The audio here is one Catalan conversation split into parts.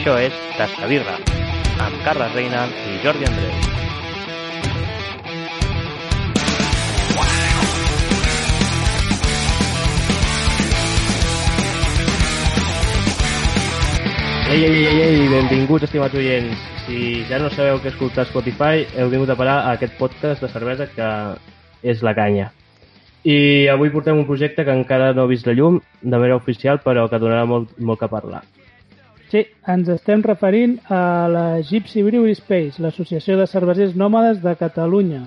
Això és Tascabirra, amb Carles Reina i Jordi Andreu. Ei, ei, ei, ei, benvinguts, estimats oients. Si ja no sabeu què escoltar Spotify, heu vingut a parar a aquest podcast de cervesa que és la canya. I avui portem un projecte que encara no ha vist la llum, de manera oficial, però que donarà molt, molt que parlar. Sí, ens estem referint a la Gypsy Brewery Space, l'associació de cervesers nòmades de Catalunya.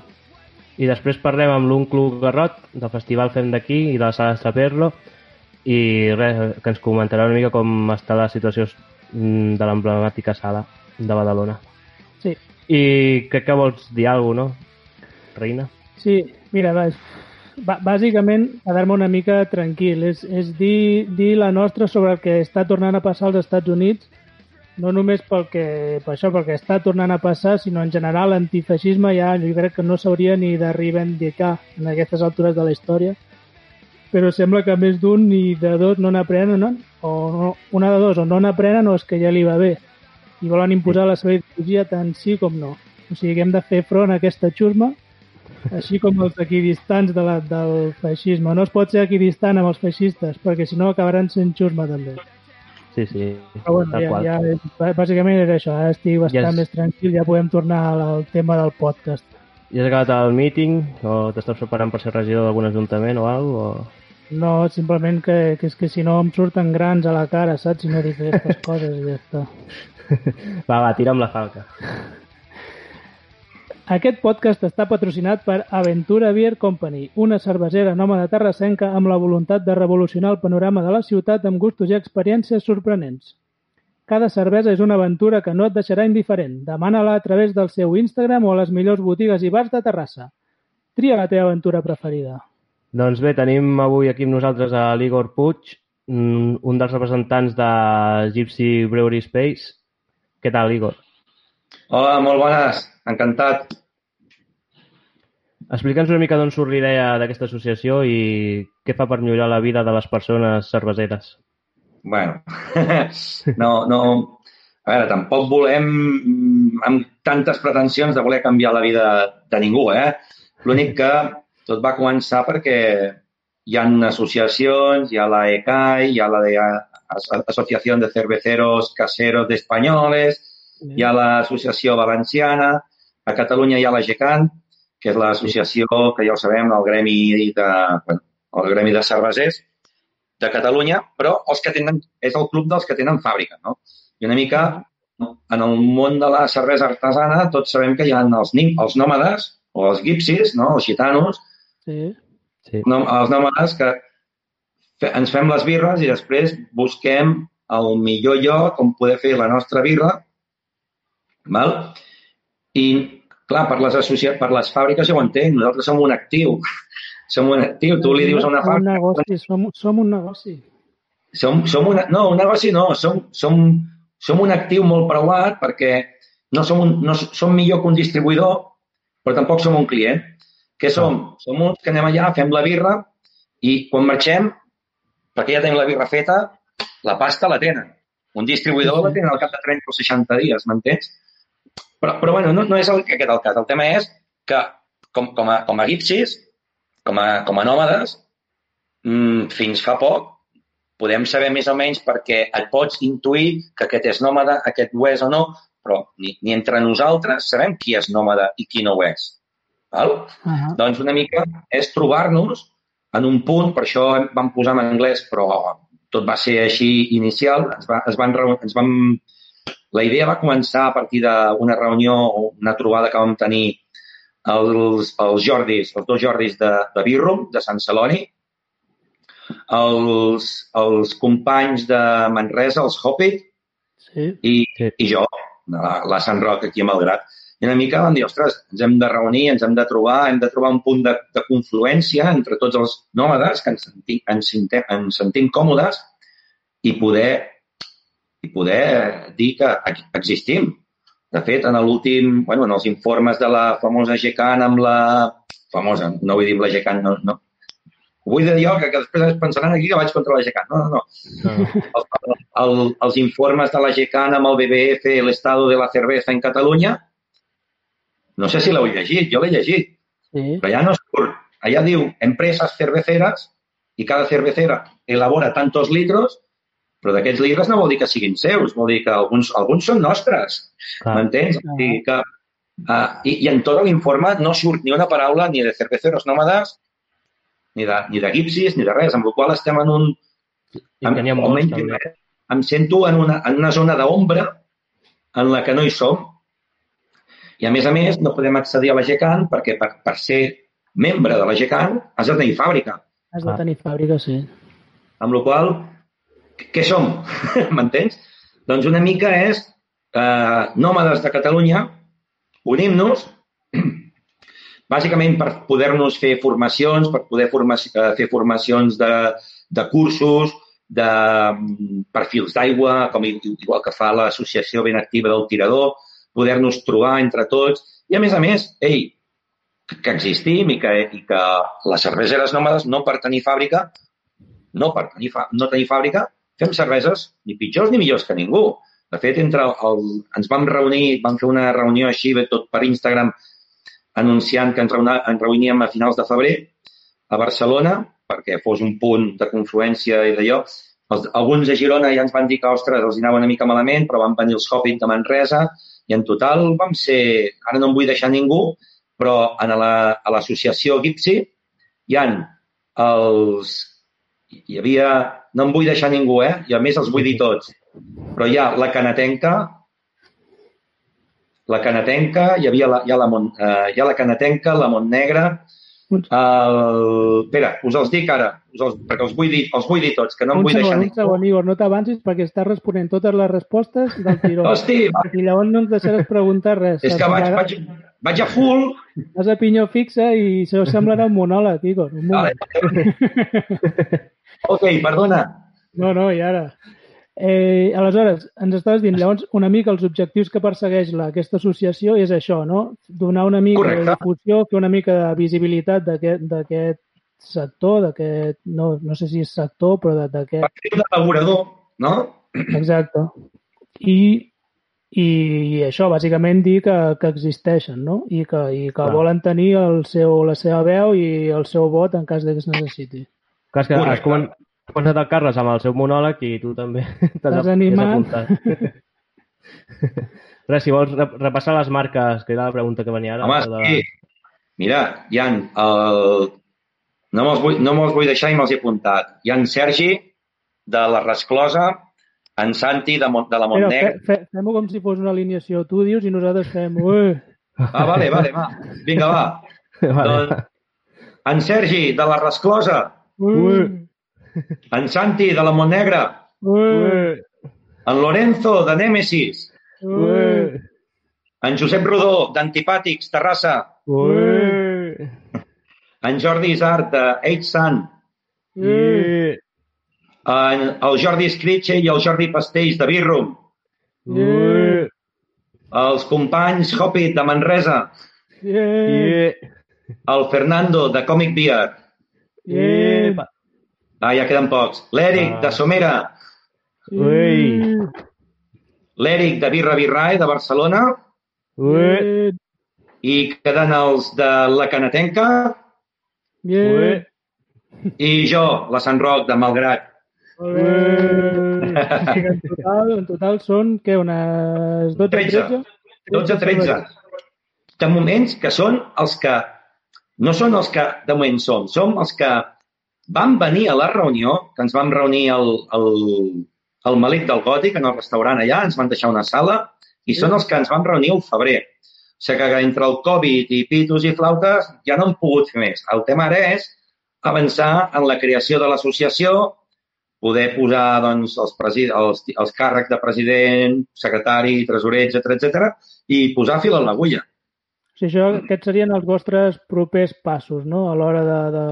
I després parlem amb l'Unclu Garrot, del Festival Fem d'aquí i de la Sala Saperlo, i res, que ens comentarà una mica com està la situació mm, de l'emblemàtica sala de Badalona. Sí, I crec que vols dir alguna cosa, no? Reina? sí, mira, va, bà- bàsicament quedar-me una mica tranquil, és, és dir, dir la nostra sobre el que està tornant a passar als Estats Units, no només pel que, per això, pel que està tornant a passar, sinó en general l'antifeixisme ja jo crec que no s'hauria ni de reivindicar en aquestes altures de la història, però sembla que més d'un ni de dos no n'aprenen, no? o no, una de dos, o no n'aprenen o és que ja li va bé, i volen imposar la seva ideologia tant sí com no. O sigui que hem de fer front a aquesta xurma així com els equidistants de la, del feixisme. No es pot ser equidistant amb els feixistes, perquè si no acabaran sent xusma també. Sí, sí, Però bueno, ja, qual. ja, bàsicament era això, ara estic bastant Ja és- més tranquil, ja podem tornar al, al tema del podcast. Ja has acabat el meeting o t'estàs preparant per ser regidor d'algun ajuntament o alguna cosa? No, simplement que, que és que si no em surten grans a la cara, saps? Si no dic aquestes coses i ja està. O... Va, va, tira amb la falca. Aquest podcast està patrocinat per Aventura Beer Company, una cervesera nòmada terrassenca amb la voluntat de revolucionar el panorama de la ciutat amb gustos i experiències sorprenents. Cada cervesa és una aventura que no et deixarà indiferent. Demana-la a través del seu Instagram o a les millors botigues i bars de Terrassa. Tria la teva aventura preferida. Doncs bé, tenim avui aquí amb nosaltres a l'Igor Puig, mm, un dels representants de Gypsy Brewery Space. Què tal, Igor? Hola, molt bones. Encantat. Explica'ns una mica d'on surt l'idea d'aquesta associació i què fa per millorar la vida de les persones cerveseres. Bueno, no, no... A veure, tampoc volem mm, amb tantes pretensions de voler canviar la vida de ningú, eh? L'únic que tot va començar perquè hi ha associacions, hi ha la ECAI, hi ha la de As- Asociación de Cerveceros Caseros de Españoles, hi ha l'Associació Valenciana, a Catalunya hi ha la GECAN, que és l'associació que ja ho sabem, el gremi de, bueno, el gremi de cervesers de Catalunya, però els que tenen, és el club dels que tenen fàbrica, no? I una mica en el món de la cervesa artesana tots sabem que hi ha els, els nòmades o els gipsis, no? els gitanos, Sí. Sí. no, els nòmades que fe, ens fem les birres i després busquem el millor lloc on poder fer la nostra birra. Val? I, clar, per les, associa... per les fàbriques ja ho entenc, nosaltres som un actiu. Som un actiu. Tu li dius a una Un fàbrica... negoci, som, som un negoci. Som, som una, no, un negoci no, som, som, som un actiu molt preuat perquè no som, un, no som millor que un distribuïdor, però tampoc som un client. Què som? Som uns que anem allà, fem la birra i quan marxem, perquè ja tenim la birra feta, la pasta la tenen. Un distribuïdor la tenen al cap de 30 o 60 dies, m'entens? Però, però bueno, no, no és el, aquest el cas. El tema és que com, com, a, com a gipsis, com a, com a nòmades, mm, fins fa poc, podem saber més o menys perquè et pots intuir que aquest és nòmada, aquest ho és o no, però ni, ni entre nosaltres sabem qui és nòmada i qui no ho és. Val? Uh -huh. Doncs una mica és trobar-nos en un punt, per això vam posar en anglès, però tot va ser així inicial, ens, va, es van, ens vam... La idea va començar a partir d'una reunió o una trobada que vam tenir els, els Jordis, els dos Jordis de, de Birrum, de Sant Celoni, els, els companys de Manresa, els Hoppit, Sí. i, Sí. i jo, la, la Sant Roc aquí a Malgrat. I una mica vam dir, ostres, ens hem de reunir, ens hem de trobar, hem de trobar un punt de, de confluència entre tots els nòmades que ens sentim, ens, sentem, ens sentim còmodes i poder, i poder dir que ex- existim. De fet, en l'últim, bueno, en els informes de la famosa GECAN amb la... famosa, no vull dir amb la GECAN, no, no. Ho vull dir jo, que, que després es pensaran aquí que vaig contra la GECAN. No, no, no. No. El, el, els informes de la GECAN amb el BBF, l'estado de la cerveza en Catalunya, no sé si l'heu llegit, jo l'he llegit, Sí. però allà no surt. Allà diu empreses cerveceres i cada cervecera elabora tantos litros, però d'aquests litres no vol dir que siguin seus, vol dir que alguns, alguns són nostres. M'entens? O sigui que, uh, i, I en tot l'informe no surt ni una paraula ni de cerveceros nòmades, ni de, ni de gipsis, ni de res, amb la qual estem en un... I n'hi ha molts, també. em sento en una, en una zona d'ombra en la que no hi som. I, a més a més, no podem accedir a la GECAN perquè per, per ser membre de la GECAN has de tenir fàbrica. Has de Ah. tenir fàbrica, sí. Amb la qual què som? M'entens? Doncs una mica és eh, nòmades de Catalunya, unim-nos, bàsicament per poder-nos fer formacions, per poder forma eh, fer formacions de, de cursos, de mm, perfils d'aigua, com igual que fa l'associació ben activa del tirador, poder-nos trobar entre tots i, a més a més, ei, que existim i que, i que les cerveseres nòmades no per tenir fàbrica, no per tenir, fa, no tenir fàbrica, fem cerveses ni pitjors ni millors que ningú. De fet, entre el, ens vam reunir, vam fer una reunió així, tot per Instagram, anunciant que ens, reuna, ens reuníem a finals de febrer a Barcelona, perquè fos un punt de confluència i d'allò. Alguns de Girona ja ens van dir que, ostres, els anava una mica malament, però van venir els Hobbit de Manresa i en total vam ser, ara no em vull deixar ningú, però en la, a l'associació Gipsy hi han els... Hi havia... No em vull deixar ningú, eh? I a més els vull dir tots. Però hi ha la canatenca, la canatenca, hi havia la, hi ha la, Mont, eh, hi ha la canatenca, la Montnegra, Un, el... Espera, us els dic ara, us els, perquè els vull, dir, els vull dir tots, que no em un vull deixar segon, un ningú. segon, Igor, no t'avancis perquè estàs responent totes les respostes del tiró. Hosti, va, I llavors no ens deixaràs preguntar res. és que vaig, vaig, vaig a full. Vas a pinyó fixa i això semblarà un monòleg, Igor. Un Vale. Ok, perdona. No, no, i ara... Eh, aleshores, ens estaves dient, llavors, una mica els objectius que persegueix la, aquesta associació és això, no? Donar una mica Correcte. de difusió, fer una mica de visibilitat d'aquest sector, d'aquest, no, no sé si és sector, però de- d'aquest... Perfil d'elaborador, no? Exacte. I, i això, bàsicament, dir que, que existeixen, no? I que, i que Clar. volen tenir el seu, la seva veu i el seu vot en cas de que es necessiti. Clar, que has, comen- començat el Carles amb el seu monòleg i tu també t'has apuntat. Res, si vols rep- repassar les marques, que era la pregunta que venia ara. Home, la- sí. Mira, hi ha el... No me'ls vull, no me'ls vull deixar i me'ls he apuntat. Hi ha en Sergi, de la Resclosa, en Santi, de, Mont, de la Però Montnegra. fe, fe, fem-ho com si fos una alineació. Tu dius i nosaltres fem... Ui, Ah, vale, vale, va. Vinga, va. Vale. Doncs, en Sergi, de la Resclosa, ui, en Santi, de la Montnegra, ui, en Lorenzo, de Nèmesis, ui, en Josep Rodó, d'Antipàtics, Terrassa, Ui. en Jordi Isart, de Eight Sun, ui, en el Jordi Scritche i el Jordi Pastells, de Birrum, Ui. els companys Hoppit, de Manresa, yeah, el Fernando, de Comic Beer, yeah, ah, ja queden pocs, l'Eric, Ah. de Somera, Ui. l'Eric, de Birra Birrae, de Barcelona, Ui. i queden els de la Canatenca, yeah, i jo, la Sant Roc, de Malgrat. molt bé. En total, en total són, què, unes 12, 13. 13? 12 13. De moments que són els que... No són els que de moment som, som els que vam venir a la reunió, que ens vam reunir al, al, al Malic del Gòtic, en el restaurant allà, ens van deixar una sala, i són els que ens vam reunir al febrer. O sigui que entre el Covid i pitos i flautes ja no hem pogut fer més. El tema ara és avançar en la creació de l'associació, poder posar doncs, els, els, els càrrecs de president, secretari, tresorer, etc etc i posar fil a l'agulla. O sigui, això, aquests serien els vostres propers passos, no?, a l'hora de, de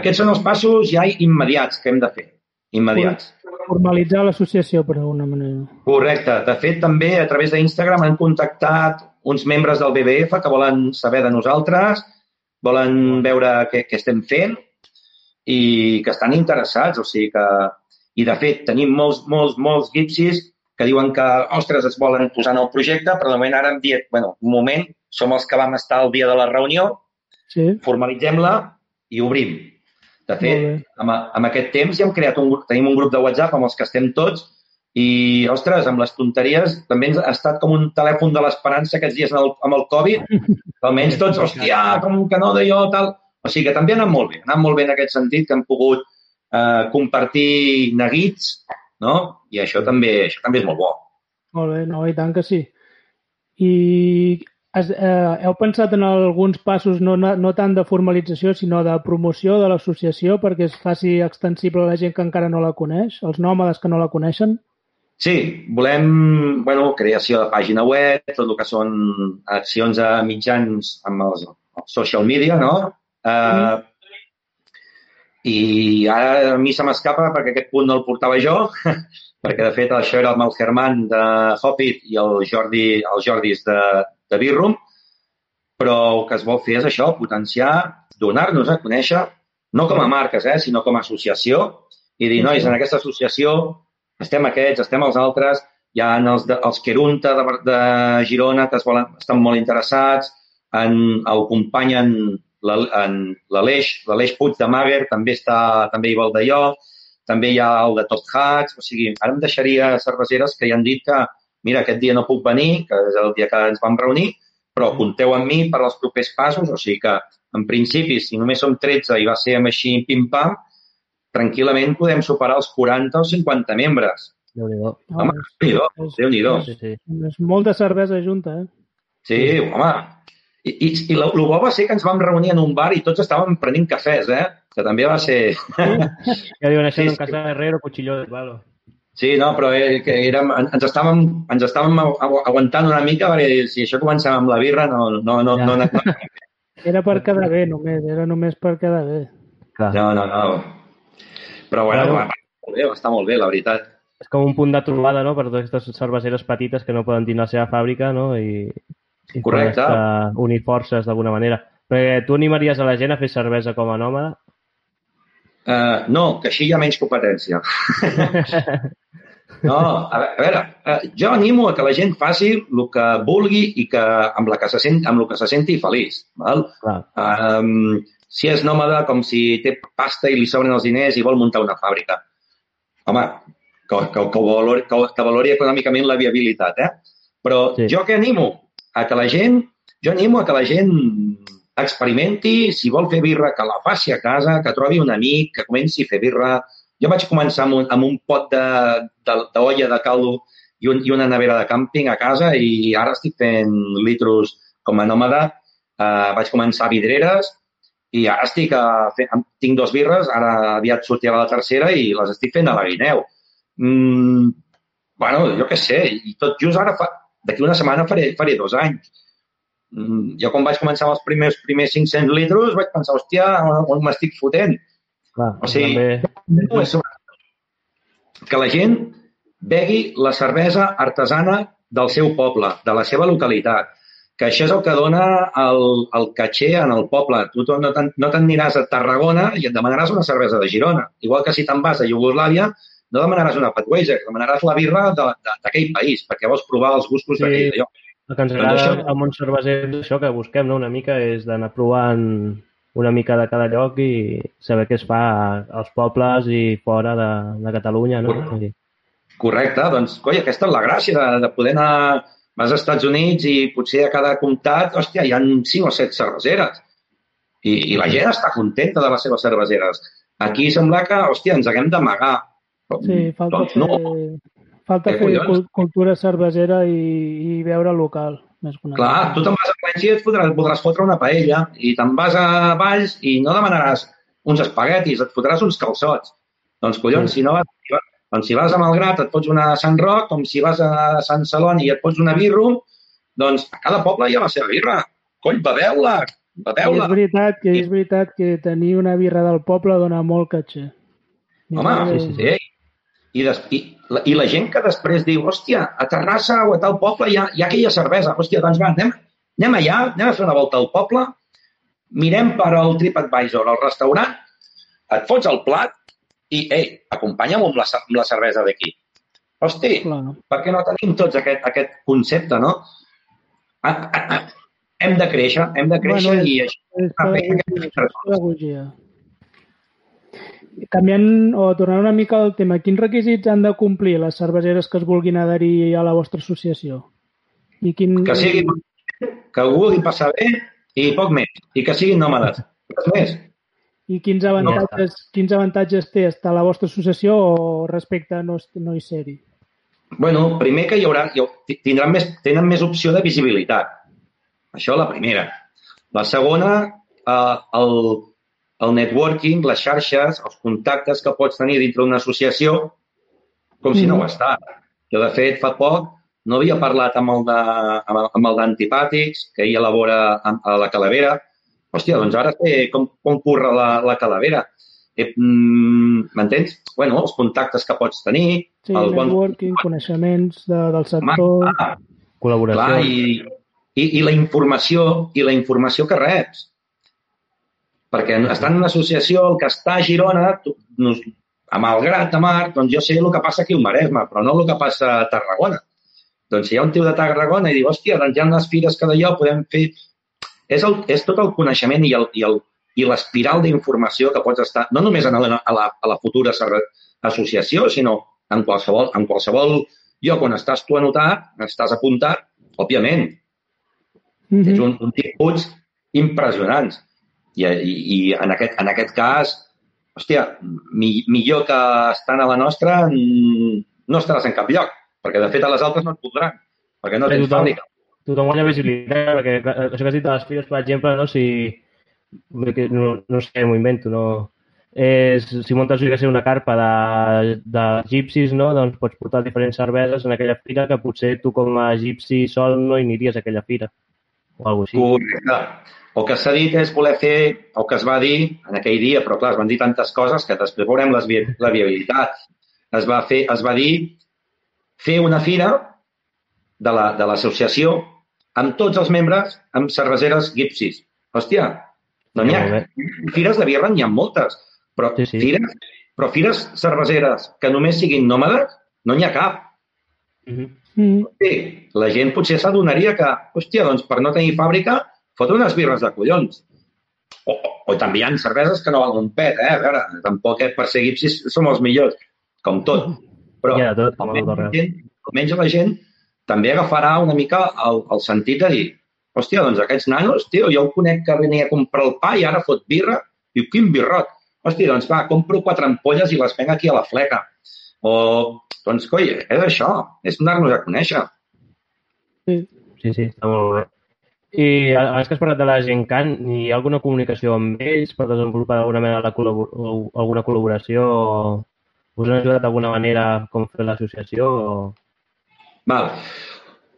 Aquests són els passos ja immediats que hem de fer. Immediats. formalitzar l'associació, per alguna manera. Correcte. De fet, també a través d'Instagram han contactat uns membres del BBF que volen saber de nosaltres, volen veure què, què estem fent i que estan interessats, o sigui que... I, de fet, tenim molts, molts, molts gipsis que diuen que, ostres, es volen posar en el projecte, però de moment ara hem dit, bueno, un moment, som els que vam estar el dia de la reunió, Sí, formalitzem-la i obrim. De fet, amb, amb aquest temps ja hem creat un tenim un grup de WhatsApp amb els que estem tots i, ostres, amb les tonteries també ens ha estat com un telèfon de l'esperança aquests dies amb el, amb el Covid. Almenys tots, hòstia, com que no d'allò, tal. O sigui que també ha anat molt bé, ha anat molt bé en aquest sentit que hem pogut eh, compartir neguits, no? I això també, això també és molt bo. molt bé, no, i tant que sí. I has, eh, heu pensat en alguns passos no, no no tant de formalització, sinó de promoció de l'associació perquè es faci extensible a la gent que encara no la coneix, els nòmades que no la coneixen? Sí, volem, bueno, creació de pàgina web, tot el que són accions a mitjans amb els, els social media, no? Uh, I ara a mi se m'escapa perquè aquest punt no el portava jo, perquè de fet això era el Germán de Hoppit i el Jordi, el Jordis de, de Birrum, però el que es vol fer és això, potenciar, donar-nos a conèixer, no com a marques, eh, sinó com a associació, i dir, nois, en aquesta associació estem aquests, estem els altres, hi ha els, de, els Querunta de, de Girona que es volen, estan molt interessats, en, el company en, la- en l'Aleix, l'Aleix Puig de Mager també està, també hi vol d'allò, també hi ha el de Top Hats, o sigui, ara em deixaria cerveseres que ja han dit que, mira, aquest dia no puc venir, que és el dia que ens vam reunir, però compteu amb mi per als propers passos, o sigui que, en principi, si només som 13 i va ser amb així pim-pam, tranquil·lament podem superar els 40 o 50 membres. Déu-n'hi-do. Home, Déu-n'hi-do, és, Déu-n'hi-do. Sí, sí. és molta cervesa junta, eh? Sí, home. I, i, i el bo va ser que ens vam reunir en un bar i tots estàvem prenent cafès, eh? Que també va ser... Ja diuen això Sí, en sí. casa Herrero, cuchillo de palo. Sí, no, però eh, que érem, ens, estàvem, ens estàvem agu- aguantant una mica perquè si això començava amb la birra no, no, no, Ja. no, no, no, Era per quedar bé, només. Era només per quedar bé. Clar. no, no, no. Però bueno, Bueno. va, va, molt bé, va estar molt bé, la veritat. És com un punt de trobada, no?, per totes aquestes cerveseres petites que no poden tenir la seva fàbrica, no?, i, i Correcte. unir forces d'alguna manera. Perquè tu animaries a la gent a fer cervesa com a nòmada? Uh, no, que així hi ha menys competència. No, a veure, eh, jo animo a que la gent faci el que vulgui i que amb, la que se sent, amb el que se senti feliç. Val? Clar. Um, si és nòmada, com si té pasta i li sobren els diners i vol muntar una fàbrica. Home, que, que, que, valori, que, que valori econòmicament la viabilitat, eh? Però sí. jo que animo? A que la gent, jo animo a que la gent experimenti, si vol fer birra, que la faci a casa, que trobi un amic, que comenci a fer birra. Jo vaig començar amb un, amb un pot de- de- d'olla de, de caldo i, un, i una nevera de càmping a casa i ara estic fent litros com a nòmada. Uh, vaig començar a vidreres i ara estic a fer, em- tinc dos birres, ara aviat sortirà la tercera i les estic fent a la guineu. Mm, bueno, jo què sé, i tot just ara, fa, d'aquí una setmana faré, faré dos anys. Mm, jo quan vaig començar amb els primers, primers 500 litros vaig pensar, hòstia, on, m'estic fotent? Clar. O sigui, també... No, és que la gent begui la cervesa artesana del seu poble, de la seva localitat, que això és el que dona el, el caché en el poble. Tu no te'n no t'aniràs a Tarragona i et demanaràs una cervesa de Girona. Igual que si te'n vas a Iugoslàvia, no demanaràs una Patueja, demanaràs la birra d'aquell país, perquè vols provar els gustos Sí. d'aquell lloc. El que ens agrada això- món cerveser és això que busquem, no? Una mica és d'anar provant una mica de cada lloc i saber què es fa als pobles i fora de, de Catalunya, no? Correcte. Correcte, doncs, coi, aquesta és la gràcia de, de poder anar vas als Estats Units i potser a cada comtat, hòstia, hi ha 5 o 7 cerveseres. I, I la gent està contenta de les seves cerveseres. Aquí sembla que, hòstia, ens haguem d'amagar. Sí, falta doncs fer, no. Falta Què fer collons? cul- cultura cervesera i, i veure local. Més que Clar, cosa. tu te'n vas a València i et podràs, podràs fotre una paella i te'n vas a Valls i no demanaràs uns espaguetis, et fotràs uns calçots. Doncs collons, si no vas, si vas, doncs si vas a Malgrat et pots una Sant Roc, com si vas a Sant Celoni i et pots una birro, doncs a cada poble hi ha la seva birra. Coll, beveu-la, beveu-la. és veritat que és veritat que tenir una birra del poble dona molt caché. Home, sí, sí, sí. I, des, i, la, I la gent que després diu, hòstia, a Terrassa o a tal poble hi ha, hi ha aquella cervesa. Hòstia, doncs va, anem, anem allà, anem a fer una volta al poble, mirem per al TripAdvisor, al restaurant, et fots el plat i, ei, acompanya'm amb la, amb la cervesa d'aquí. Hosti, Clar. per què no tenim tots aquest, aquest concepte, no? Ah, ah, ah, Hem de créixer, hem de créixer Bueno, i això És Ah, bé, pedagogia, aquesta és pedagogia. Canviant o tornant una mica al tema, quins requisits han de complir les cerveseres que es vulguin adherir a la vostra associació? I quin... que sigui que ho vulgui passar bé i poc més, i que siguin nòmades. Res més. I quins avantatges, quins avantatges té estar a la vostra associació o respecte a no, no hi ser-hi? Bueno, primer que hi haurà, tindran més, tenen més opció de visibilitat. Això la primera. La segona, eh, el, el networking, les xarxes, els contactes que pots tenir dintre d'una associació, com si no ho està. Jo, de fet, fa poc no havia parlat amb el de- amb el- d'antipàtics, que ell elabora a, la Calavera. Hòstia, doncs ara sé com, com curra la, la Calavera. Eh, mm, M'entens? Bueno, els contactes que pots tenir, Sí, el bon networking, coneixements de, del Home, sector... clar, Col·laboració. clar, i, i, i la informació i la informació que reps. Perquè estant en una associació, el que està a Girona, tu, nos, a Malgrat de Mar, doncs jo sé el que passa aquí al Maresme, però no el que passa a Tarragona. Doncs si hi ha un tio de Tarragona i diu, hòstia, doncs hi ha unes fires que d'allò podem fer... És, el, és tot el coneixement i el, i el, i l'espiral d'informació que pots estar, no només en la, a, la, a la futura associació, sinó en qualsevol, en qualsevol lloc on estàs tu anotat, estàs apuntat, òbviament, Mhm. és un, un tipus impressionants. I, i, i en, aquest, en aquest cas, hòstia, mi, millor que estant a la nostra, no estaràs en cap lloc, perquè de fet a les altres no et podran, perquè no Sí, tens tothom. fàbrica. tothom guanya visibilitat, perquè clar, això que has dit de les fires, per exemple, no, si, no, no sé, m'ho invento, no, és, si muntes jo que sé, una carpa de, de gipsis, no, doncs pots portar diferents cerveses en aquella fira que potser tu com a gipsi sol no hi aniries a aquella fira, o alguna cosa així. Correcte. El que s'ha dit és voler fer el que es va dir en aquell dia, però clar, es van dir tantes coses que després veurem les, vi- la viabilitat. Es va, fer, es va dir fer una fira de la- de l'associació amb tots els membres amb cerveseres gipsis. Hòstia, no n'hi ha. Fires de birra n'hi ha moltes, però, Sí, sí. Fires, però fires cerveseres que només siguin nòmades no n'hi ha cap. Mhm. Mhm. Sí, la gent potser s'adonaria que, hòstia, doncs per no tenir fàbrica, fotre unes birres de collons. O, o, o també hi ha cerveses que no valen un pet, eh? A veure, tampoc eh, per ser gipsis som els millors, com tot. Però de tot, almenys, tot la gent, almenys la gent també agafarà una mica el, el sentit de dir hòstia, doncs aquests nanos, tio, jo el conec que venia a comprar el pa i ara fot birra. Diu, quin birrot. Hòstia, doncs va, compro quatre ampolles i les venc aquí a la fleca. O, doncs, coi, és això, és donar-nos a conèixer. Sí. Sí, sí, està molt bé. I abans que has parlat de la Gen Can, hi ha alguna comunicació amb ells per desenvolupar alguna mena de col·labor alguna col·laboració? O us han ajudat d'alguna manera com fer l'associació? O... Val.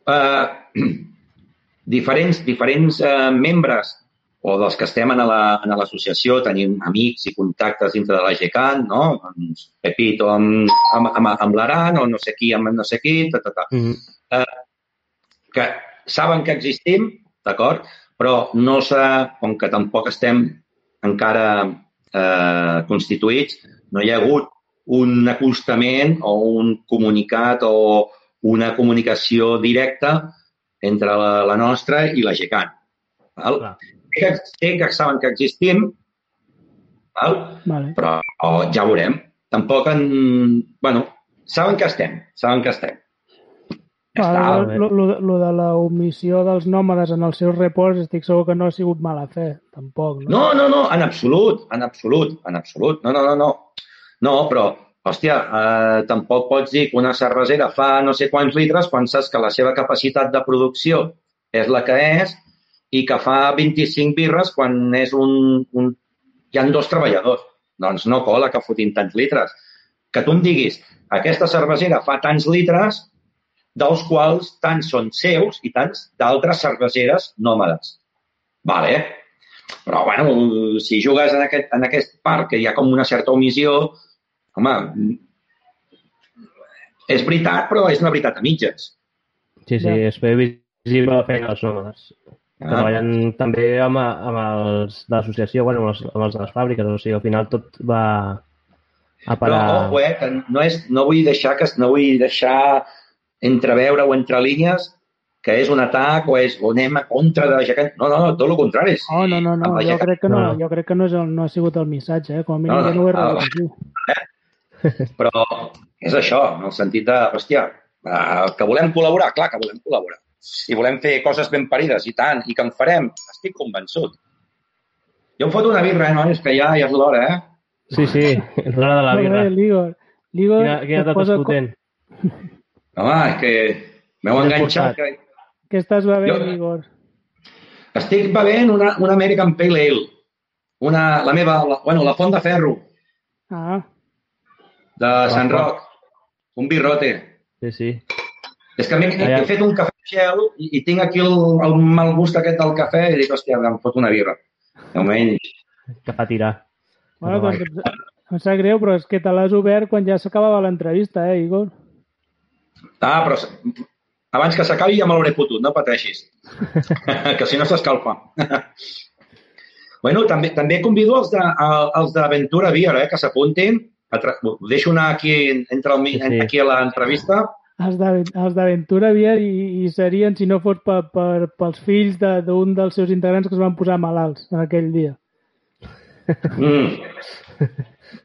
Uh, diferents diferents uh, membres o dels que estem en la- en l'associació tenim amics i contactes dintre de la GECAN, no? Doncs Pepito amb, amb, amb, amb l'Aran o no sé qui amb no sé qui, ta, ta, ta. Mm -hmm. que saben que existim, d'acord? Però no s'ha, com que tampoc estem encara eh, constituïts, no hi ha hagut un acostament o un comunicat o una comunicació directa entre la, la nostra i la GECAN. Val? Clar. Sé que, sé que saben que existim, val? Vale. però ja veurem. Tampoc en... Bueno, saben que estem, saben que estem. Bé. lo, lo, lo de la omissió dels nòmades en els seus reports estic segur que no ha sigut mala fe, tampoc. No? No, no, no, en absolut, en absolut, en absolut. No, no, no, no. No, però, hòstia, eh, tampoc pots dir que una cervesera fa no sé quants litres quan saps que la seva capacitat de producció és la que és i que fa 25 birres quan és un, un... hi han dos treballadors. Doncs no cola que fotin tants litres. Que tu em diguis, aquesta cervesera fa tants litres, dels quals tants són seus i tants d'altres cerveseres nòmades. Vale. Però, bueno, si jugues en aquest, en aquest parc que hi ha com una certa omissió, home, és veritat, però és una veritat a mitges. Sí, sí, Ja. visible la feina dels nòmades. que treballen també amb, amb els de l'associació, bueno, amb els, amb els de les fàbriques, o sigui, al final tot va a parar... Però, ojo, eh, que no, és, no vull deixar que no vull deixar entreveure o entre línies que és un atac o, és, o anem a contra de la gegant. No, no, no, tot el contrari. Oh, no, no, no, jo gegant- crec que no, no. jo crec que no, és el, no ha sigut el missatge, eh? com a mínim No, jo no ho he no, rebut així. Però és això, en el sentit de, hòstia, eh, que volem col·laborar, clar que volem col·laborar. I volem fer coses ben parides, i tant, i que en farem, estic convençut. Jo em foto una birra, eh, nois, que ja, ja és l'hora, eh? Sí, sí, és l'hora de la birra. l'Igor. L'Igor Quina, quina es data posa és potent? Home, és que m'heu enganxat. Que... Què estàs bevent, Jo- Igor? Estic bevent una, una American Pale Ale. Una, la meva, la, bueno, la Font de Ferro, Ah, de Sant Roc. Un birrote. Sí, sí. És que he, Allà- he fet un cafè gel i, i tinc aquí el, el mal gust aquest del cafè i dic, hòstia, em fot una birra. Almenys. Que fa tirar. bueno, doncs, em sap greu, però és que te l'has obert quan ja s'acabava l'entrevista, eh, Igor? Ah, però abans que s'acabi ja me l'hauré fotut, no pateixis. que si no s'escalfa. bueno, també, també convido els de, a- els d'Aventura Beer, eh, que s'apuntin. Ho deixo anar aquí entre el, Sí, sí. aquí a l'entrevista. Els d'Aven- els d'Aventura Vier i, i serien, si no fos per, per, pels fills de- d'un dels seus integrants que es van posar malalts en aquell dia. Mm.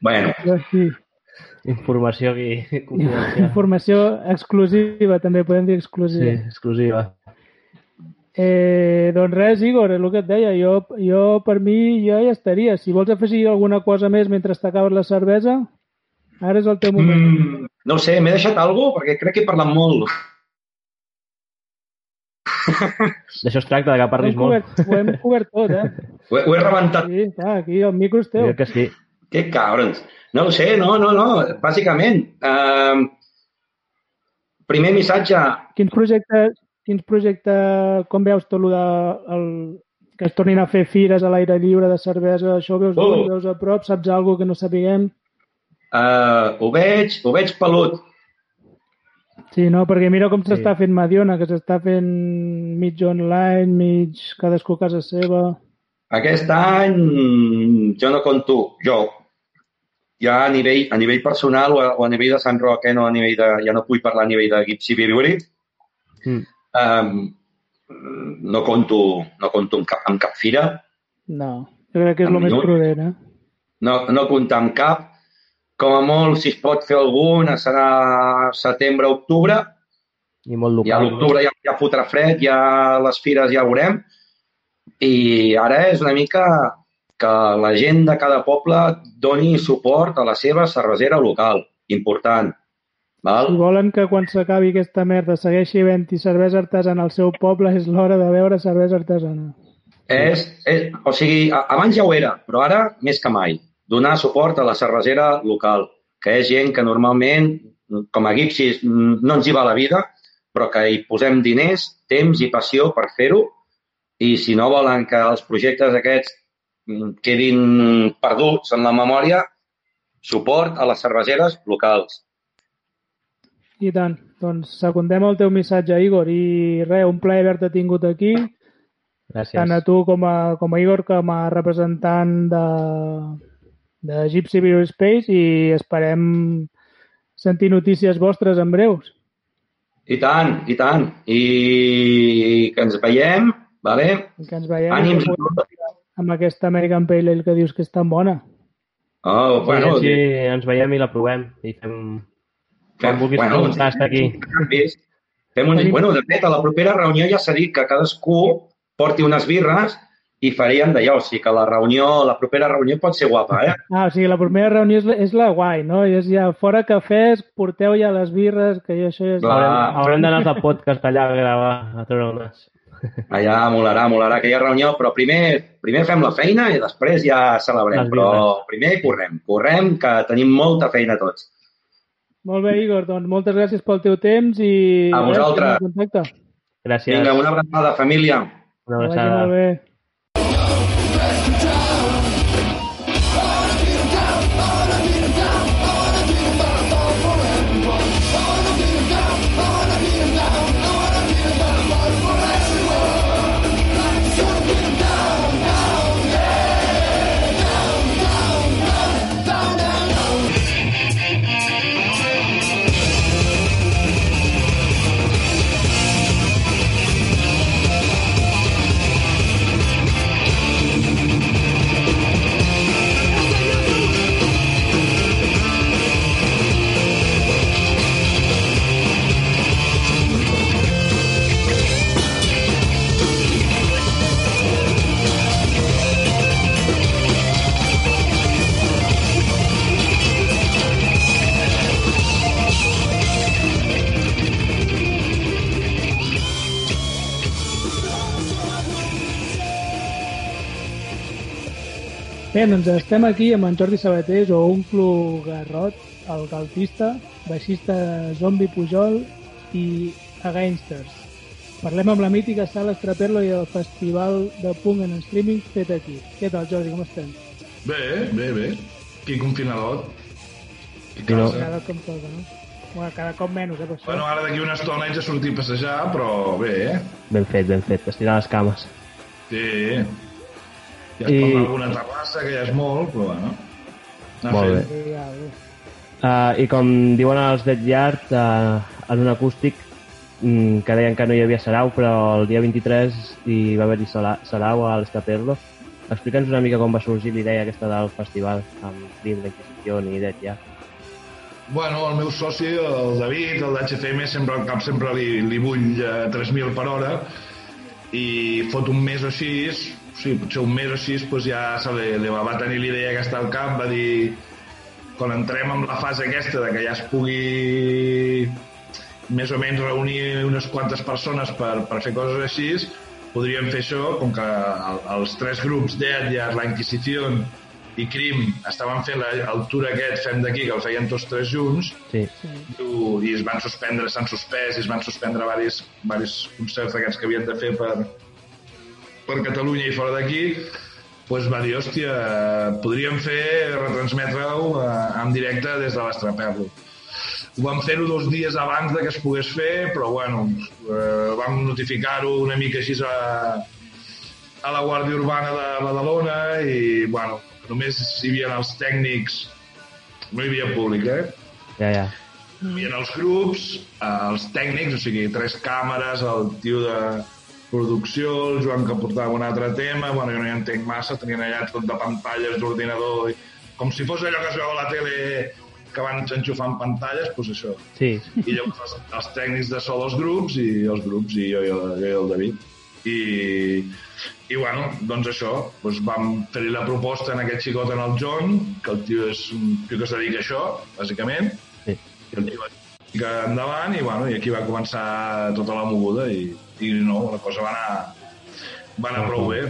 bueno, Sí, Informació aquí confidencial. informació exclusiva, també podem dir Sí, exclusiva. exclusiva. Eh, doncs res, Igor, és el que et deia. Jo, jo, per mi, ja ja estaria. Si vols afegir alguna cosa més mentre t'acabes la cervesa, ara és el teu moment. mm, no ho sé, m'he deixat alguna cosa? Perquè crec que he parlat molt. D'això es tracta, de que Ho parlis molt. ho hem cobert tot, eh? Ho he, ho he rebentat. Sí, clar, aquí el micro és teu. Jo que sí. Que cabrons. No ho sé, no, no, no. Bàsicament, eh, primer missatge, Quins projectes, quins projectes, com veus tot el de el, que es tornin a fer fires a l'aire lliure de cervesa, això ho veus, Oh. oh. veus a prop, saps alguna que no sapiguem? eh, ho veig, ho veig pelut. Sí, no? Perquè mira com Sí. s'està fent Mediona, que s'està fent mig online, mig cadascú a casa seva. Aquest any jo no conto, jo. Ja a nivell, a nivell personal o a, o a nivell de Sant Roc, eh, no a nivell de, ja no vull parlar a nivell de Gypsy Brewery, Mm. um, no conto, no conto amb cap, amb cap fira, No, jo crec que és el més prudent, eh? no, no comptar amb cap. Com a molt, si es pot fer alguna, serà setembre-octubre, I molt Ja a local. l'octubre ja, ja fotrà fred, ja les fires ja veurem. I ara és una mica que la gent de cada poble doni suport a la seva cervesera local. Important. Si Val? volen que quan s'acabi aquesta merda segueixi havent-hi cervesa artesana al seu poble, és l'hora de veure cervesa artesana. És, és, o sigui, abans ja ho era, però ara més que mai. Donar suport a la cervesera local, que és gent que normalment, com a guipsis, no ens hi va la vida, però que hi posem diners, temps i passió per fer-ho, i si no volen que els projectes aquests quedin perduts en la memòria, suport a les cerveseres locals. I tant. Doncs secundem el teu missatge, Igor. I res, un plaer haver-te tingut aquí, Gràcies. tant a tu com a, com a Igor com a representant de, de Gypsy Beer Space i esperem sentir notícies vostres en breus. I tant, i tant. I que ens veiem, vale? I que ens veiem Ànims. i amb aquesta American Pale Ale que dius que és tan bona. Oh, bueno, sí, ens veiem i la provem. I fem... Fem- vulguis bueno, preguntar, està aquí. Fem un... Bueno, de fet, a la propera reunió ja s'ha dit que cadascú porti unes birres i faríem d'allò. O sigui que la reunió, la propera reunió pot ser guapa, eh? Ah, o sigui, la primera reunió és la, és la guai, no? I és ja fora cafès, porteu ja les birres, que ja això ja és... Clar. Haurem, haurem d'anar al podcast allà a gravar, a treure unes. Allà molarà, molarà aquella reunió, però primer, primer fem la feina i després ja celebrem. Les Però primer correm, correm, que tenim molta feina tots. Molt bé, Igor, doncs moltes gràcies pel teu temps i... A res, vosaltres. estem en contacte. Gràcies. Vinga, una abraçada, família. Una Que vagi abraçada. molt bé. Bé, doncs estem aquí amb en Jordi Sabatés o Unclo Garrot, el galtista, baixista Zombi Pujol i Againsters. Parlem amb la mítica sala Estraperlo i el festival de punk en streaming fet aquí. Què tal, Jordi, com estem? Bé, bé, bé. Aquí confinadot. Sí, no. Cada cop toca, no? Bueno, cada cop menys, eh, per això. Bueno, ara d'aquí una estona haig de sortir a passejar, però bé, eh? Ben fet, ben fet. Estirar les cames. Sí. Ja I- alguna terrassa, que ja és molt, però bueno. Anar Molt fent. Ja, bé. Uh, I com diuen els Dead Yard, uh, en un acústic, mm, que deien que no hi havia Sarau, però el dia 23 hi va haver-hi Sarau a l'Estaperlo. Explica'ns una mica com va sorgir la idea aquesta del festival amb Crim, la Inquisició i Dead Yard. Bueno, el meu soci, el David, el d'HCM, sempre al cap sempre li, li bull eh, 3.000 per hora i fot un mes o així, sí, potser un mes o així, doncs ja se li, li va, va tenir l'idea aquesta al cap, va dir quan entrem en la fase aquesta de que ja es pugui més o menys reunir unes quantes persones per, per fer coses així, podríem fer això, com que el, els tres grups, Dead, ja, la Inquisició i Crim, estaven fent la, el tour aquest, fem d'aquí, que el feien tots tres junts, Sí, i es van suspendre, s'han suspès, i es van suspendre varis, varis concerts d'aquests que havien de fer per, per Catalunya i fora d'aquí, doncs va dir, hòstia, podríem fer, retransmetre-ho eh, en directe des de l'Estraperlo. Ho vam fer-ho dos dies abans de que es pogués fer, però bueno, eh, vam notificar-ho una mica així a, a la Guàrdia Urbana de Badalona i, bueno, només hi havia els tècnics, no hi havia públic, eh? ja, ja. hi havia els grups, eh, els tècnics, o sigui, tres càmeres, el tio de producció, el Joan que portava un altre tema, bueno, jo no hi entenc massa, tenien allà tot de pantalles d'ordinador, i- com si fos allò que es veu a la tele que van enxufant pantalles, doncs això. Sí, I llavors els, els tècnics de so dels grups i els grups i jo i el, jo i el David. I, i bueno, doncs això, doncs vam fer-li la proposta en aquest xicot en el John, que el tio és un tio que es dedica a això, bàsicament, sí. i el tio va que endavant i, bueno, i aquí va començar tota la moguda i, i no, la cosa va anar, va anar prou bé.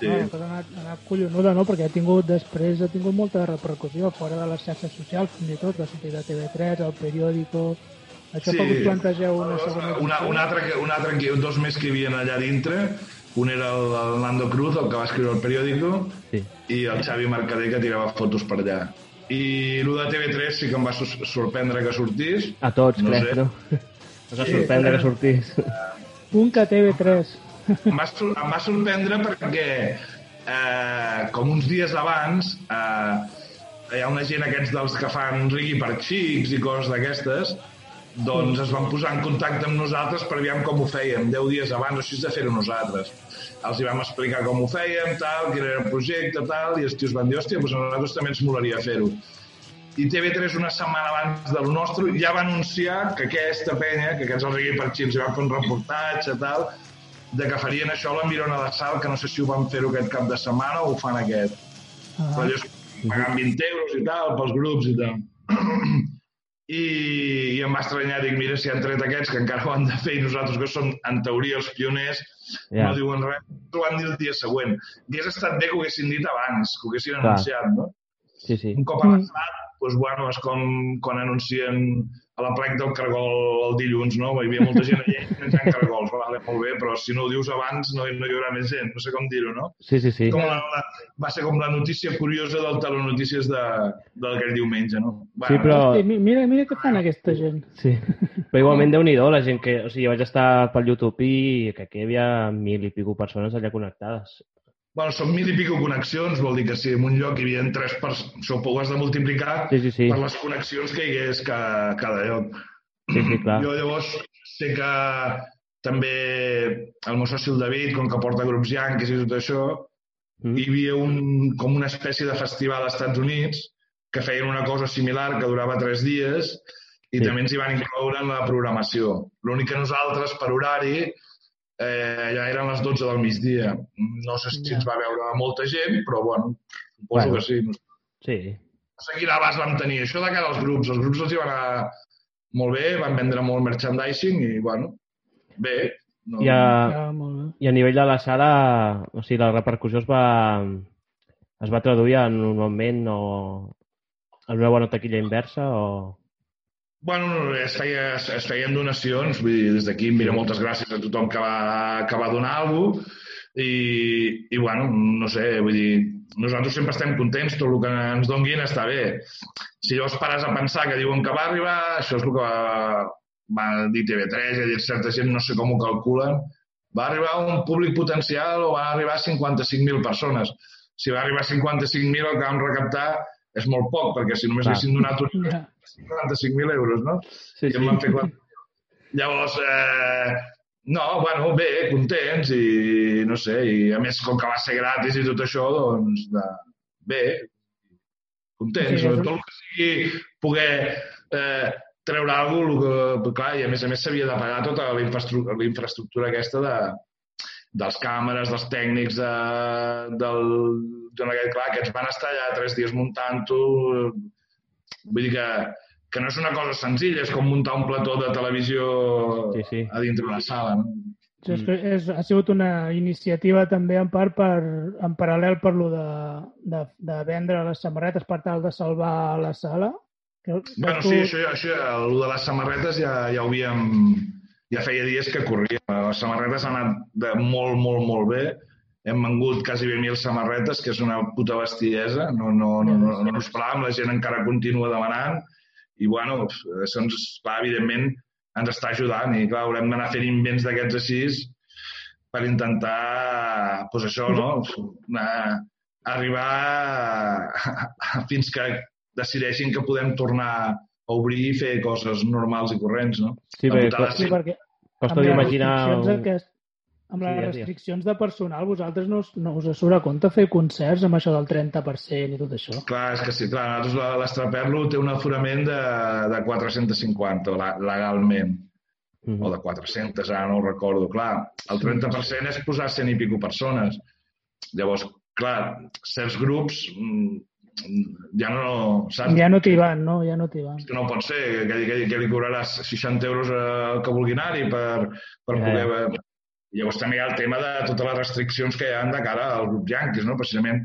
Sí. No, la cosa ha anat, ha anat collonuda, no? Perquè ha tingut, després ha tingut molta repercussió fora de les xarxes socials, fins i tot, va sortir de TV3, el periòdico... Això sí. us plantegeu una segona una, un altre, que- un altre, que- dos més que hi havia allà dintre, un era el, el Nando Cruz, el que va escriure el periòdico, Sí. i el Xavi Mercader, que tirava fotos per allà. I el de TV3 sí que em va sorprendre que sortís. A tots, No crec, sé. no? Us va sorprendre que sortís. Punt que TV3. Em va, em va sorprendre perquè eh, com uns dies abans eh, hi ha una gent aquests dels que fan rigui per xics i coses d'aquestes doncs es van posar en contacte amb nosaltres per aviam com ho fèiem, 10 dies abans o així de fer-ho nosaltres. Els hi vam explicar com ho fèiem, tal, quin era el projecte, tal, i els tios van dir, hòstia, doncs a nosaltres també ens molaria fer-ho. I TV3 una setmana abans del nostre ja va anunciar que aquesta penya, que aquests els rigui per xics, hi van fer un reportatge, tal, de que farien això a la Mirona de Sal, que no sé si ho van fer-ho aquest cap de setmana o ho fan aquest. Ah, Però allò és pagant 20 euros i tal, pels grups i tal. I, I em va estranyar, dic, mira, si han tret aquests que encara ho han de fer i nosaltres que som, en teoria, els pioners, Ja. no diuen res, ho han dit el dia següent. Hauria estat bé que ho haguessin dit abans, que ho haguessin Clar. anunciat, no? Sí, sí. Un cop avançat, doncs, bueno, és com quan anuncien a la plec del cargol el dilluns, no? Hi havia molta gent allà menjant cargols, vale, molt bé, però si no ho dius abans no, no hi haurà més gent, no sé com dir-ho, no? Sí, sí, sí. Com la, la, va ser com la notícia curiosa del telenotícies de, d'aquell diumenge, no? Sí, però... Hosti, mi- mira, mira què fan aquesta gent. Sí. Però igualment déu nhi la gent que... O sigui, vaig estar pel YouTube i que aquí hi havia mil i pico persones allà connectades. Bueno, són mil i pico connexions, vol dir que si en un lloc hi havia tres persones, això ho has de multiplicar Sí, sí, sí. per les connexions que hi hagués cada, cada lloc. Sí, sí, clar. Jo llavors sé que també el meu soci el David, com que porta grups yanquis i tot això, Mm. hi havia un, com una espècie de festival als Estats Units que feien una cosa similar que durava tres dies i Sí. també ens hi van incloure en la programació. L'únic que nosaltres, per horari, eh, ja eren les 12 del migdia. No sé si Ja. ens va veure molta gent, però bueno, suposo Bueno. que sí. Sí. sé quin abast vam tenir. Això de cara als grups. Els grups els hi van anar molt bé, van vendre molt merchandising i, bueno, bé. No, I a, Ja, molt bé. I a nivell de la sala, o sigui, la repercussió es va, es va traduir en un augment o en una bona taquilla inversa o... Bueno, es, feia, es feien donacions, vull dir, des d'aquí mira moltes gràcies a tothom que va, que va donar alguna cosa i, i bueno, no sé, vull dir, nosaltres sempre estem contents, tot el que ens donguin està bé. Si llavors pares a pensar que diuen que va arribar, això és el que va, va dir TV3, i certa gent no sé com ho calculen, va arribar un públic potencial o va arribar a 55.000 persones. Si va arribar a 55.000 el que vam recaptar és molt poc, perquè si només haguessin donat un 45.000 euros, no? Sí, I sí. em van fer quatre. Llavors, eh, no, bueno, bé, contents i no sé, i a més com que va ser gratis i tot això, doncs de, bé, contents. Sí, Sí, és- tot el que sigui poder eh, treure alguna cosa, que, clar, i a més a més s'havia de pagar tota la infraestructura, la infraestructura aquesta de, dels càmeres, dels tècnics, de, del John aquest, clar, que ens van estar allà tres dies muntant-ho. Vull dir que, que no és una cosa senzilla, és com muntar un plató de televisió Sí, sí. a dintre la sala. No? Això és, és, ha sigut una iniciativa també en part per, en paral·lel per lo de, de, de vendre les samarretes per tal de salvar la sala. Que, que Bueno, sí, això, això, el de les samarretes ja, ja ho havíem... Ja feia dies que corria. Les samarretes han anat de molt, molt, molt bé. Hem vengut quasi bé mil samarretes, que és una puta bestiesa. No, no, no, no, no ens esperàvem, la gent encara continua demanant. I, bueno, això ens, clar, evidentment, ens està ajudant. I, clar, haurem d'anar fent invents d'aquests així per intentar, doncs això, no? Anar, arribar fins que decideixin que podem tornar obrir i fer coses normals i corrents, no? Sí, perquè putada co- Sí, perquè costa amb les d'imaginar... restriccions Un... Aquest, amb les Sí, restriccions de personal, vosaltres no, us- no us surt a compte fer concerts amb això del 30% i tot això? Clar, és que sí, clar, l'Estraperlo té un aforament de, de 450 la- legalment, Mhm. o de 400, ara no ho recordo. Clar, el 30% és posar 100 i pico persones. Llavors, clar, certs grups mm, ja no... Saps? Ja no t'hi van, no? Ja no t'hi van. que no pot ser, que, que, que li cobraràs 60 euros al que vulgui anar-hi per, per Ja. poder... Llavors també hi ha el tema de totes les restriccions que hi ha de cara al grup Yankees, no? Precisament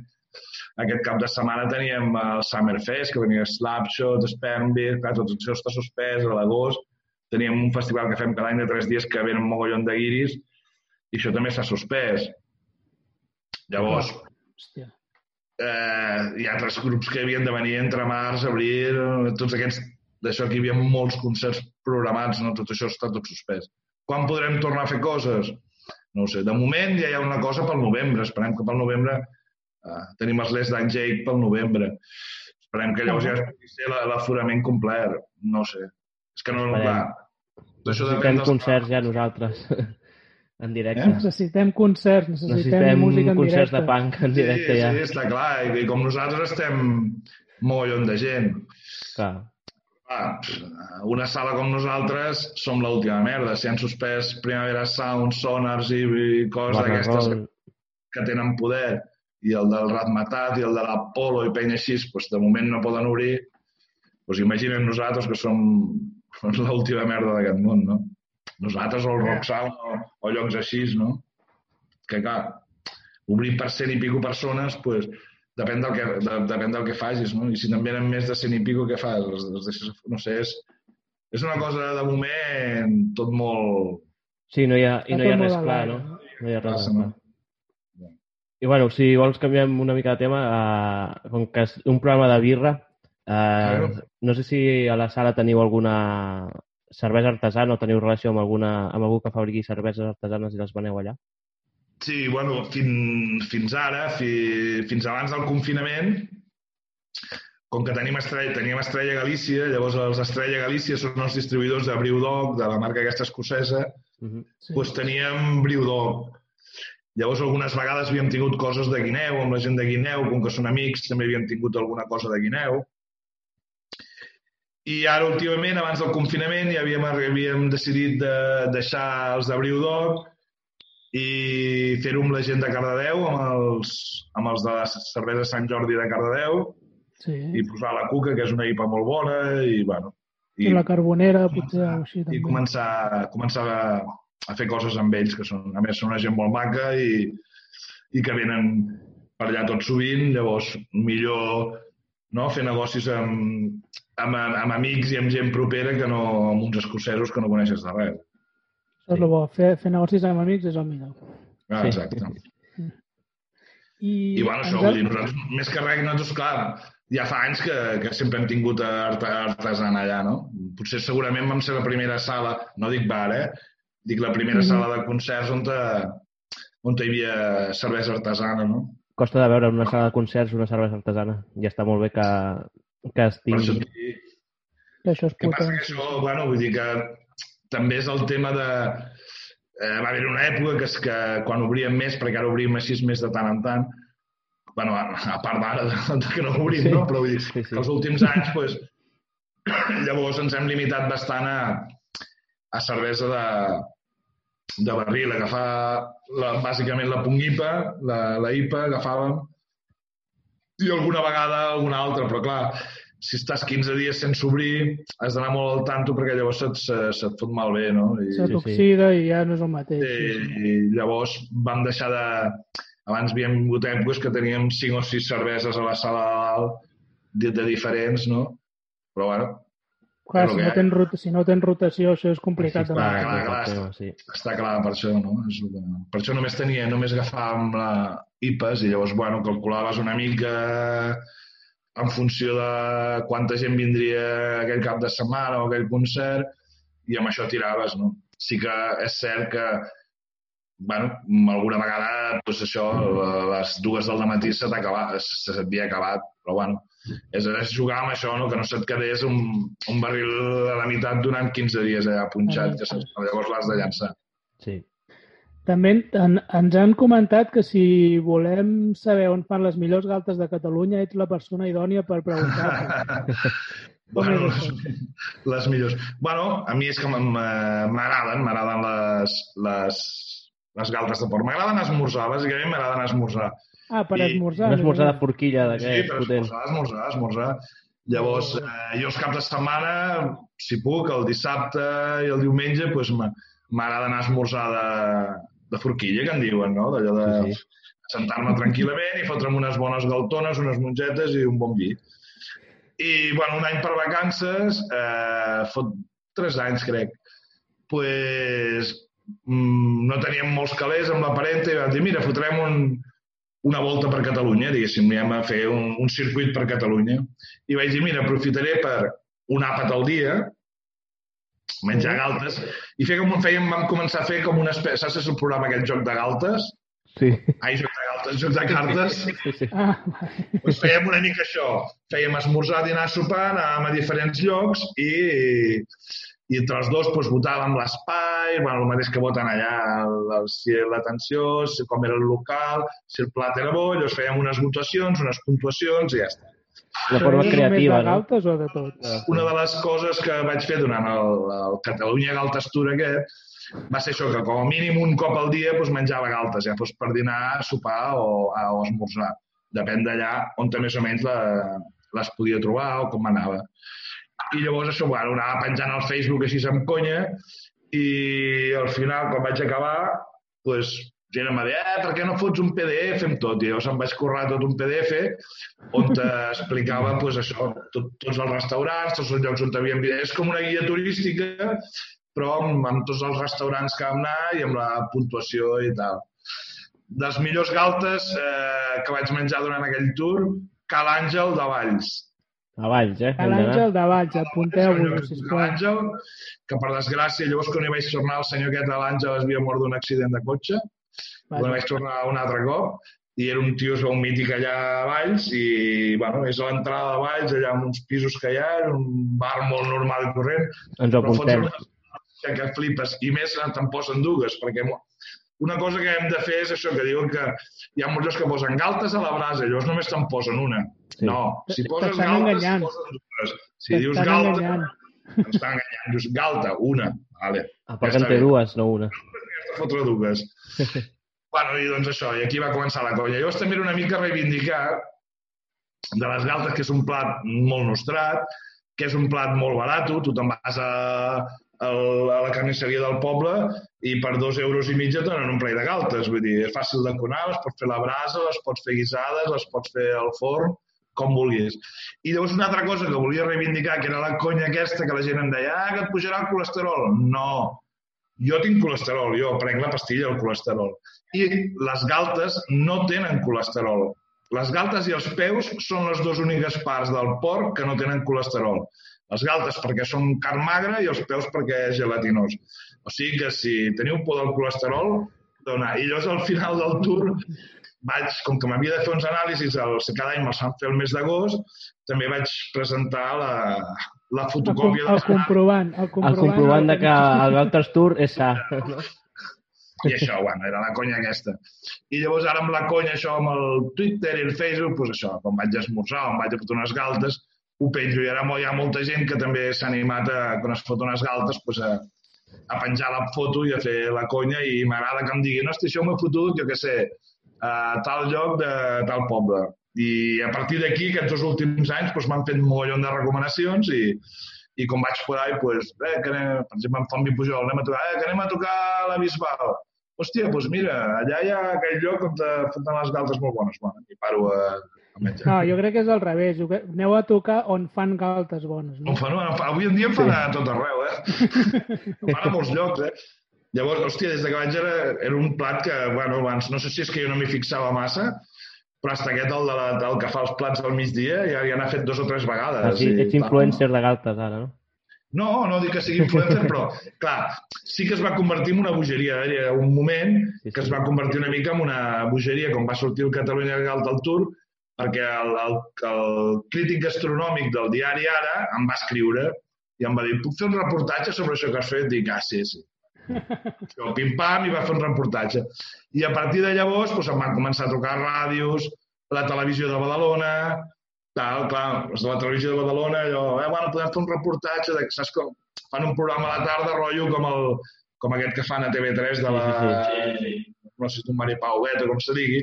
aquest cap de setmana teníem el Summerfest, que venia Slapshot, Spermbeer, clar, tot això està suspès a l'agost. Teníem un festival que fem cada any de tres dies que venen un mogollon de guiris i això també s'ha suspès. Llavors, Hòstia. Eh, hi ha altres grups que havien de venir entre març, abril, tots aquests, d'això que hi havia molts concerts programats, no? tot això està tot suspès. Quan podrem tornar a fer coses? No ho sé. De moment ja hi ha una cosa pel novembre. Esperem que pel novembre eh, tenim els Les d'en Jake pel novembre. Esperem que llavors ja es pugui ser la- l'aforament complet. No sé. És que no, Esperem. clar, això depèn dels... concerts ja nosaltres en directe. Eh? Necessitem concerts, necessitem, Necessitem música en concerts directe. de punk en directe sí, ja. Sí, està clar. I, I com nosaltres estem mogollon de gent. Clar. Clar, una sala com nosaltres som l'última merda. Si han suspès Primavera Sound, Sonars i, i coses d'aquestes que, que tenen poder, i el del Ratmatat i el de l'Apolo i penya així, doncs de moment no poden obrir, doncs imaginem nosaltres que som l'última merda d'aquest món, no? Nosaltres o el Rock Sound o, o llocs així, no? Que clar, obrir per cent i pico persones, doncs depèn del que, de, depèn del que facis, no? I si te'n venen més de cent i pico, què fas? Els, els deixes, no sé, és, és una cosa de moment tot molt... Sí, no hi ha, i no hi ha res clar, no? No hi ha res clar. no? I bueno, si vols canviem una mica de tema, uh, com que és un programa de birra, Claro. no sé si a la sala teniu alguna cervesa artesana o teniu relació amb, alguna, amb algú que fabriqui cerveses artesanes i les veneu allà. Sí, bueno, fin, fins ara, fi, fins abans del confinament, com que tenim Estrella, teníem Estrella Galícia, llavors els Estrella Galícia són els distribuïdors de Brewdog, de la marca aquesta escocesa, Uh -huh. Sí. doncs teníem Brewdog. Llavors algunes vegades havíem tingut coses de guineu, amb la gent de guineu, com que són amics, també havíem tingut alguna cosa de guineu. I ara, últimament, abans del confinament, ja havíem, havíem decidit de deixar els de Brewdog i fer-ho amb la gent de Cardedeu, amb els, amb els de la cervesa Sant Jordi de Cardedeu, sí. i posar la cuca, que és una IPA molt bona, i, bueno, I, la carbonera, potser, començar- o així, i també. començar, començar a, a fer coses amb ells, que són, a més són una gent molt maca i, i que venen, per allà tot sovint, llavors millor no, fer negocis amb, amb, amb amics i amb gent propera que no amb uns escocesos que no coneixes de res. Això és el bo. Fer, fer negocis amb amics és el millor. Ah, Sí. exacte. I, I bueno, això, vull dir, nosaltres, més que res, nosaltres, clar, ja fa anys que, que sempre hem tingut art, artesana allà, no? Potser segurament vam ser la primera sala, no dic bar, eh? Dic la primera Mhm. sala de concerts on, te, on hi havia cervesa artesana, no? Costa de veure una sala de concerts una cervesa artesana. Ja està molt bé que, que es Per això tingui. dic, que això és que passa que això, bueno, vull dir que també és el tema de... Eh, va haver una època que, és que quan obríem més, perquè ara obrim així més de tant en tant, bueno, a, a part d'ara de, de que no obrim, Sí. no? però vull dir, Sí, sí. els últims anys, pues, llavors ens hem limitat bastant a, a cervesa de, de barril, agafar la, bàsicament la pungipa, la, la IPA, agafàvem, i alguna vegada alguna altra, però clar, si estàs 15 dies sense obrir, has d'anar molt al tanto perquè llavors se't, se, se't fot malbé, no? I, Se sí. t'oxida i ja no és el mateix. i, Sí, sí. i llavors vam deixar de... Abans havíem vingut èpoques que teníem 5 o 6 cerveses a la sala de dalt de diferents, no? Però bueno, Clar, si que no, tens si no tens rotació, això és complicat. Clar, clar, clar. el tema, sí. està clar per això, no? És, que- per això només tenia, només agafàvem la IPAs i llavors, bueno, calculaves una mica en funció de quanta gent vindria aquell cap de setmana o aquell concert i amb això tiraves, no? Sí que és cert que bueno, alguna vegada doncs això, a les dues del matí se t'acaba- se s'havia acabat, però bueno, és, és jugar amb això, no? que no se't quedés un, un barril a la meitat durant 15 dies allà punxat, que se- llavors l'has de llançar. Sí. També en, ens han comentat que si volem saber on fan les millors galtes de Catalunya, ets la persona idònia per preguntar-ho. Bueno, les, les millors. Bueno, a mi és que m'agraden, m'agraden les, les, les galtes de porc. M'agraden esmorzar, bàsicament m'agraden esmorzar. Ah, per I esmorzar. Una esmorzada més. forquilla Sí, d'aquest per potent. esmorzar, esmorzar, esmorzar. Llavors, eh, jo els caps de setmana, si puc, el dissabte i el diumenge, doncs m'a- m'agrada anar a esmorzar de, de forquilla, que en diuen, no? D'allò de Sí, sí. sentar-me tranquil·lament i fotre'm unes bones galtones, unes mongetes i un bon vi. I, bueno, un any per vacances, eh, fot tres anys, crec, pues, mm, no teníem molts calés amb la parenta i vam dir, mira, fotrem un, una volta per Catalunya, diguéssim, anem a fer un, un circuit per Catalunya. I vaig dir, mira, aprofitaré per un àpat al dia, menjar galtes, i fer com fèiem, vam començar a fer com una espècie, saps el programa aquest joc de galtes? Sí. Ai, joc de galtes, joc de cartes. sí, sí. Ah, vale. Doncs fèiem una mica això. Fèiem esmorzar, dinar, sopar, anàvem a diferents llocs i, i entre els dos doncs, votàvem l'espai, bueno, el mateix que voten allà, el, el, si l'atenció, si, com era el local, si el plat era bo, llavors fèiem unes votacions, unes puntuacions i ja està. De forma Però creativa, de no? galtes o de tot? Una de les coses que vaig fer durant el, el Catalunya Galtes Tour aquest va ser això, que com a mínim un cop al dia doncs, menjava galtes, ja fos per dinar, sopar o, o esmorzar. Depèn d'allà on més o menys la, les podia trobar o com anava. I llavors això, bueno, anava penjant al Facebook així amb conya i al final, quan vaig acabar, doncs, gent em va dir, eh, per què no fots un PDF amb tot? I llavors em vaig currar tot un PDF on explicava pues, això, tot, tots els restaurants, tots els llocs on havíem vist. És com una guia turística, però amb, amb tots els restaurants que vam anar i amb la puntuació i tal. Dels millors galtes eh, que vaig menjar durant aquell tour, Cal Àngel de Valls. A Valls, eh? A d'anar. l'Àngel de Valls, apunteu-vos, sisplau. Àngel, que per desgràcia, llavors quan hi vaig tornar, el senyor aquest de l'Àngel es havia mort d'un accident de cotxe, quan Vale. vaig tornar un altre cop, i era un tio es veu mític allà a Valls i, bueno, és a l'entrada de Valls, allà amb uns pisos que hi ha, un bar molt normal i corrent, Ens ho però fots apuntem. una que, que flipes, i més te'n posen dues, perquè una cosa que hem de fer és això, que diuen que hi ha molts llocs que posen galtes a la brasa, llavors només te'n posen una. Sí. No, si poses galtes, enganyant. posen dues. Si dius galta, enganyant. t'estan enganyant. Dius galta, una. Vale. Ah, perquè Ja dues, no una. De fotre dues. bueno, i doncs això, i aquí va començar la colla. Llavors també era una mica reivindicar de les galtes, que és un plat molt nostrat, que és un plat molt barat, tu te'n vas a, el, a la carnisseria del poble i per dos euros i mitja donen un play de galtes. Vull dir, és fàcil de conar, les pots fer a la brasa, les pots fer guisades, les pots fer al forn, com vulguis. I llavors una altra cosa que volia reivindicar, que era la conya aquesta que la gent em deia ah, que et pujarà el colesterol. No, jo tinc colesterol, jo prenc la pastilla del colesterol. I les galtes no tenen colesterol. Les galtes i els peus són les dues úniques parts del porc que no tenen colesterol. Les galtes perquè són carn magra i els peus perquè és gelatinós. O sigui que si teniu por del colesterol, dona. I llavors al final del tour vaig, com que m'havia de fer uns anàlisis, el, cada any me'ls fan fer el mes d'agost, també vaig presentar la, la fotocòpia... El, el, comprovant, el comprovant. El comprovant de que el Galters Tour és sa. No? I això, bueno, era la conya aquesta. I llavors ara amb la conya, això, amb el Twitter i el Facebook, doncs això, quan vaig a esmorzar em vaig a fotre unes galtes, ho penjo. I ara hi ha molta gent que també s'ha animat, a, quan es fot unes galtes, doncs a, a penjar la foto i a fer la conya i m'agrada que em diguin, hosti, això m'he fotut, jo què sé, a tal lloc de tal poble. I a partir d'aquí, aquests dos últims anys, doncs, m'han fet mogollon de recomanacions i, i com vaig por ahí, pues, eh, que anem, per exemple, amb Font Pujol, anem a tocar, eh, que anem a tocar a la Bisbal. Hòstia, doncs mira, allà hi ha aquell lloc on te foten les galtes molt bones. Bueno, i paro a. No, jo crec que és al revés. Aneu a tocar on fan galtes bones. No? On fan, avui en dia en fan sí. a tot arreu, eh? fan a molts llocs, eh? Llavors, hòstia, des de que vaig era, era un plat que, bueno, abans, no sé si és que jo no m'hi fixava massa, però hasta aquest, el, de la, el que fa els plats al migdia, ja, ja n'ha fet dos o tres vegades. Ah, sí, ets influencer de galtes, ara, no? No, no dic que sigui influencer, però, clar, sí que es va convertir en una bogeria. Hi ha un moment que es va convertir una mica en una bogeria, com va sortir el Catalunya Galt al Tour, perquè el, el, el crític gastronòmic del diari Ara em va escriure i em va dir, puc fer un reportatge sobre això que has fet? Dic, ah, sí, sí. Jo, pim-pam, i va fer un reportatge. I a partir de llavors doncs, em van començar a tocar ràdios, la televisió de Badalona, tal, clar, de la televisió de Badalona, allò, eh, bueno, podem fer un reportatge, de, saps com? Fan un programa a la tarda, rotllo, com, el, com aquest que fan a TV3 de la... Sí, sí, sí. No sé si un Mari Pauet o com se digui.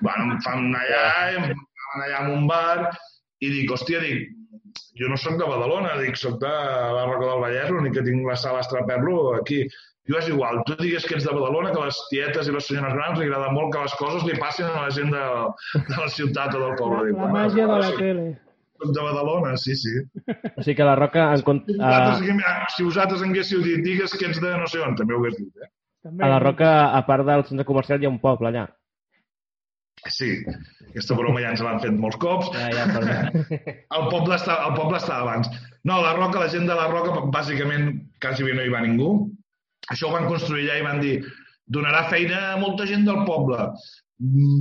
Bueno, em fan anar allà, em fan allà en un bar, i dic, hòstia, dic, jo no sóc de Badalona, dic, sóc de la Roca del Vallès, l'únic que tinc la sala Estraperlo aquí. Jo és igual, tu digues que ets de Badalona, que les tietes i les senyores grans li agrada molt que les coses li passin a la gent de, de la ciutat o del poble. La, la màgia de la tele. De Badalona, sí, sí. O sigui que la Roca... En cont... si, vosaltres, si vosaltres haguéssiu dit, digues que ets de no sé on, també ho hagués dit, eh? També. A la Roca, a part del centre comercial, hi ha un poble allà. Sí, aquesta broma ja ens l'han fet molts cops. Ja, ja, el, poble està, el poble està abans. No, la Roca, la gent de la Roca, bàsicament, quasi bé no hi va ningú. Això ho van construir allà i van dir donarà feina a molta gent del poble.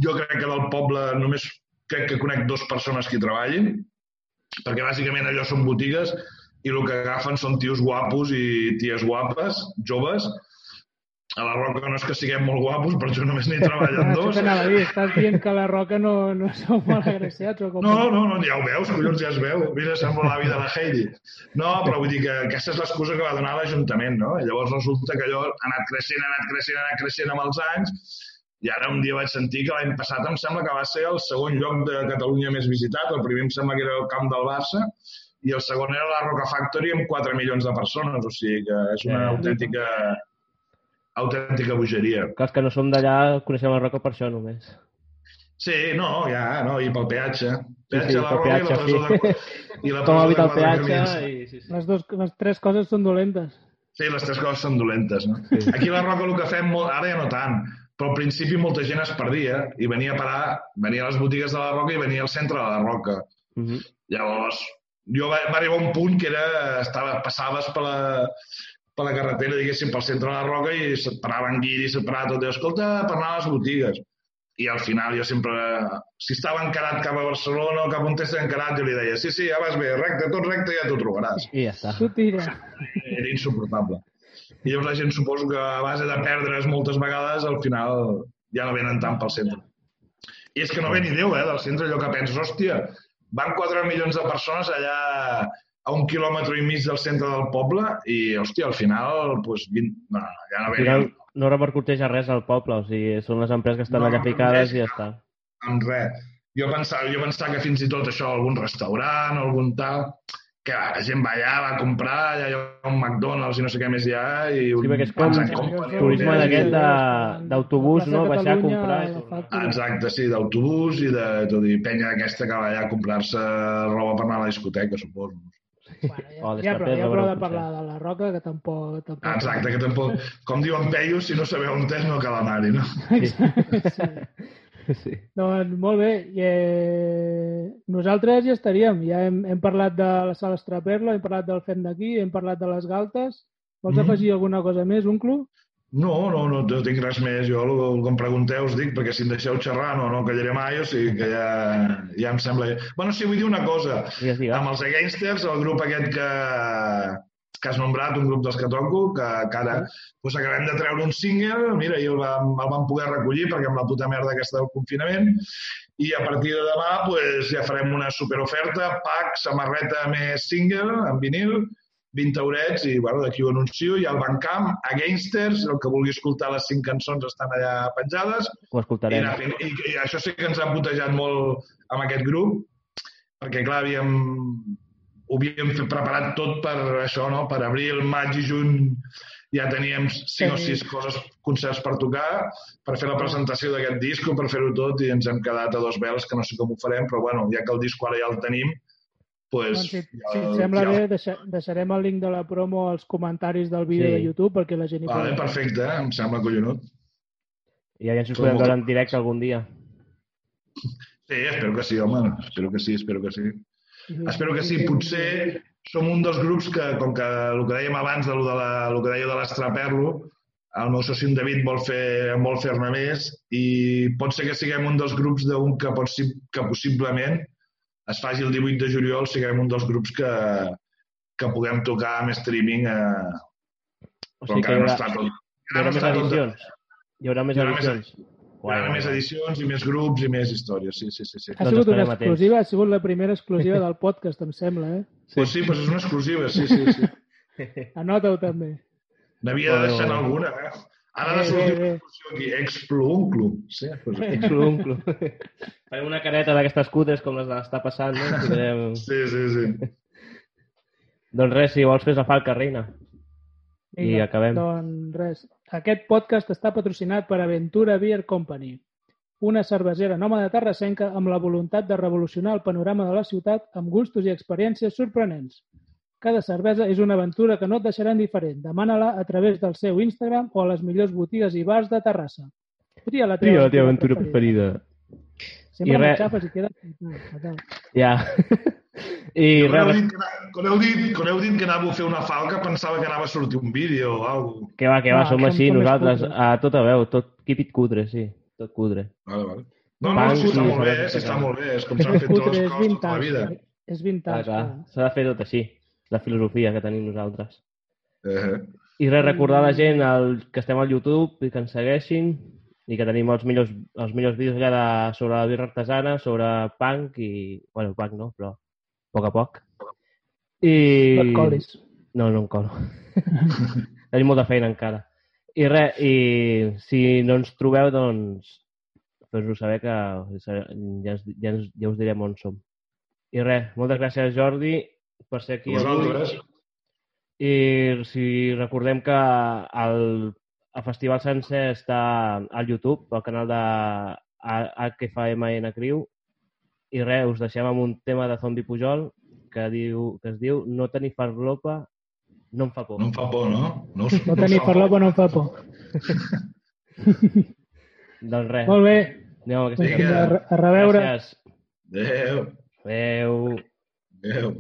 Jo crec que del poble només crec que conec dues persones que hi treballin, perquè bàsicament allò són botigues i el que agafen són tios guapos i ties guapes, joves, a la Roca no és que siguem molt guapos, per això només n'hi treballen dos. Això t'anava a dir, estàs dient que a la Roca no, no som molt agraciats o com? No, no, no, ja ho veus, collons, ja es veu. Mira, sembla la vida de la Heidi. No, però vull dir que aquesta és l'excusa que va donar l'Ajuntament, no? I llavors resulta que allò ha anat creixent, ha anat creixent, ha anat creixent amb els anys, i ara un dia vaig sentir que l'any passat em sembla que va ser el segon lloc de Catalunya més visitat, el primer em sembla que era el camp del Barça, i el segon era la Roca Factory amb 4 milions de persones, o sigui que és una autèntica autèntica bogeria. Que els que no som d'allà coneixem la Roca per això només. Sí, no, ja, no, i pel peatge. Peatge sí, sí, a la Roca peatge, i la presó sí. de, i la Com habita el peatge i... Sí, sí. Les, dos, les tres coses són dolentes. Sí, les tres coses són dolentes, no? Sí. Aquí a la Roca el que fem, molt, ara ja no tant, però al principi molta gent es perdia i venia a parar, venia a les botigues de la Roca i venia al centre de la Roca. Uh mhm. -huh. Llavors, jo va, va arribar un punt que era, estava, passaves per la, per la carretera, diguéssim, pel centre de la Roca i se't paraven guiris, se't parava tot, i escolta, per anar a les botigues. I al final jo sempre, si estava encarat cap a Barcelona o cap on t'estava encarat, jo li deia, sí, sí, ja vas bé, recte, tot recte, ja t'ho trobaràs. I ja està. Era insuportable. I llavors la gent suposo que a base de perdre's moltes vegades, al final ja no venen tant pel centre. I és que no ve ni Déu, eh, del centre, allò que penses, hòstia, van 4 milions de persones allà a un quilòmetre i mig del centre del poble i, hòstia, al final, pues, 20, no, ja no ve no repercuteix a res al poble, o sigui, són les empreses que estan no, allà ficades i ja està. En res. Jo pensava, jo pensava que fins i tot això, algun restaurant algun tal... que va, la gent va allà, va a comprar, allà hi ha un McDonald's i no sé què més hi ha, i un Sí, perquè és com Company, turisme d'aquest de- d'autobús, no? Baixar a comprar. Factory. Exacte, sí, d'autobús i de tot, i penya aquesta que va allà a comprar-se roba per anar a la discoteca, suposo. Bueno, O ja, ja, d'estar però, ja prou de parlar de la Roca, que tampoc... tampoc... Ah, Exacte, que tampoc, com diuen Peyu, si no sabeu on és, no cal anar-hi, no? Sí. Doncs molt bé. I, eh, nosaltres ja estaríem. Ja hem, hem parlat de la sala Estraperlo, hem parlat del Fem d'aquí, hem parlat de les galtes. Vols Mhm. afegir alguna cosa més, un club? No, no, no, no tinc res més. Jo el, el que em pregunteu us dic, perquè si em deixeu xerrar no, no callaré mai, o sigui que ja, ja em sembla... Bueno, sí, vull dir una cosa. Digues, digues. Amb els Againsters, el grup aquest que, que has nombrat, un grup dels que toco, que, que ara doncs, acabem de treure un single, mira, i el vam, el vam poder recollir perquè amb la puta merda aquesta del confinament, i a partir de demà doncs, ja farem una superoferta, pack, samarreta més single, en vinil, 20 eurets, i bueno, d'aquí ho anuncio, i al Bandcamp, Againsters, el que vulgui escoltar les cinc cançons estan allà penjades, Ho i, escoltarem. fent- i, i això sí que ens ha putejat molt amb aquest grup, perquè clar, havíem, ho havíem preparat tot per això, no? per abril, maig i juny ja teníem cinc o Sí. sis coses, concerts per tocar, per fer la presentació d'aquest disco, per fer-ho tot, i ens hem quedat a dos vels, que no sé com ho farem, però bueno, ja que el disco ara ja el tenim, pues, Doncs, si, ja, si et sembla ja, bé, deixa, deixarem el link de la promo als comentaris del vídeo Sí. de YouTube perquè la gent hi Vale, perfecte, eh? em sembla collonut. I aviam si us Tot podem veure en directe algun dia. Sí, espero que sí, home, espero que sí, espero que sí. Espero que sí. Potser som un dels grups que, com que el que dèiem abans, de, lo de la, el que deia de l'estraperlo, el meu soci en David vol fer vol fer-ne més i pot ser que siguem un dels grups d'un que, pot, que possiblement es faci el 18 de juliol, siguem un dels grups que, que puguem tocar amb streaming, eh, O però sigui que hi encara hi haurà no més està tot. Hi haurà Hi haurà més edicions. Hi haurà més edicions i més grups i més històries, sí, sí, sí. sí. Ha sigut una exclusiva, ha sigut la primera exclusiva del podcast, em sembla, eh? Sí. Pues sí, pues és una exclusiva, sí, sí, sí. Anota-ho també. N'havia de deixar alguna, eh? Ara ha de Bé, sortir bé. una exclusió aquí, Expluunclu. Sí, pues, Exclunclu. Farem una careta d'aquestes cutres com les de l'està passant, no? Ficarem... sí, sí, sí. Doncs res, si vols fes la falca, reina. I acabem. Doncs res. Aquest podcast està patrocinat per Aventura Beer Company, una cervesera nòmada terrassenca amb la voluntat de revolucionar el panorama de la ciutat amb gustos i experiències sorprenents. Cada cervesa és una aventura que no et deixarà indiferent. Demana-la a través del seu Instagram o a les millors botigues i bars de Terrassa. Tria la teva, Tria la teva aventura preferida. Sempre I res- xafes i queda fatal. Ja. I Quan heu, res, dit que, ana- quan, heu dit, quan heu dit que anàveu a fer una falca, pensava que anava a sortir un vídeo o alguna cosa. que va, que va, Ah, som així nosaltres, a tot veu, tot quipit cutre, sí, tot cutre. Vale, vale. No, no, sí, està molt bé, cervesa sí, està molt bé. És com s'han fet totes les és coses tota la vida. eh? És vintage, clar. s'ha de fer tot així, la filosofia que tenim nosaltres. Eh, I res, recordar a la gent el, que estem al YouTube i que ens segueixin i que tenim els millors, els millors vídeos allà de, sobre la birra artesana, sobre punk i... Bueno, punk no, però a poc a poc. I... No et colis. No, no em colo. Tenim molta feina encara. I res, i si no ens trobeu, doncs fes-ho saber que ja, ja, ja us direm on som. I res, moltes gràcies, Jordi, per ser aquí vosaltres. avui. I si recordem que el, el Festival Sencer està al YouTube, al canal de HFMN Criu, i res, us deixem amb un tema de Zombie Pujol que, diu, que es diu No tenir farlopa no em fa por. No em fa por, no? No, us- No us tenir fa farlopa no em fa por. Doncs res, Molt bé. anem amb aquesta. A, a reveure. Gràcies. Adéu. Adéu.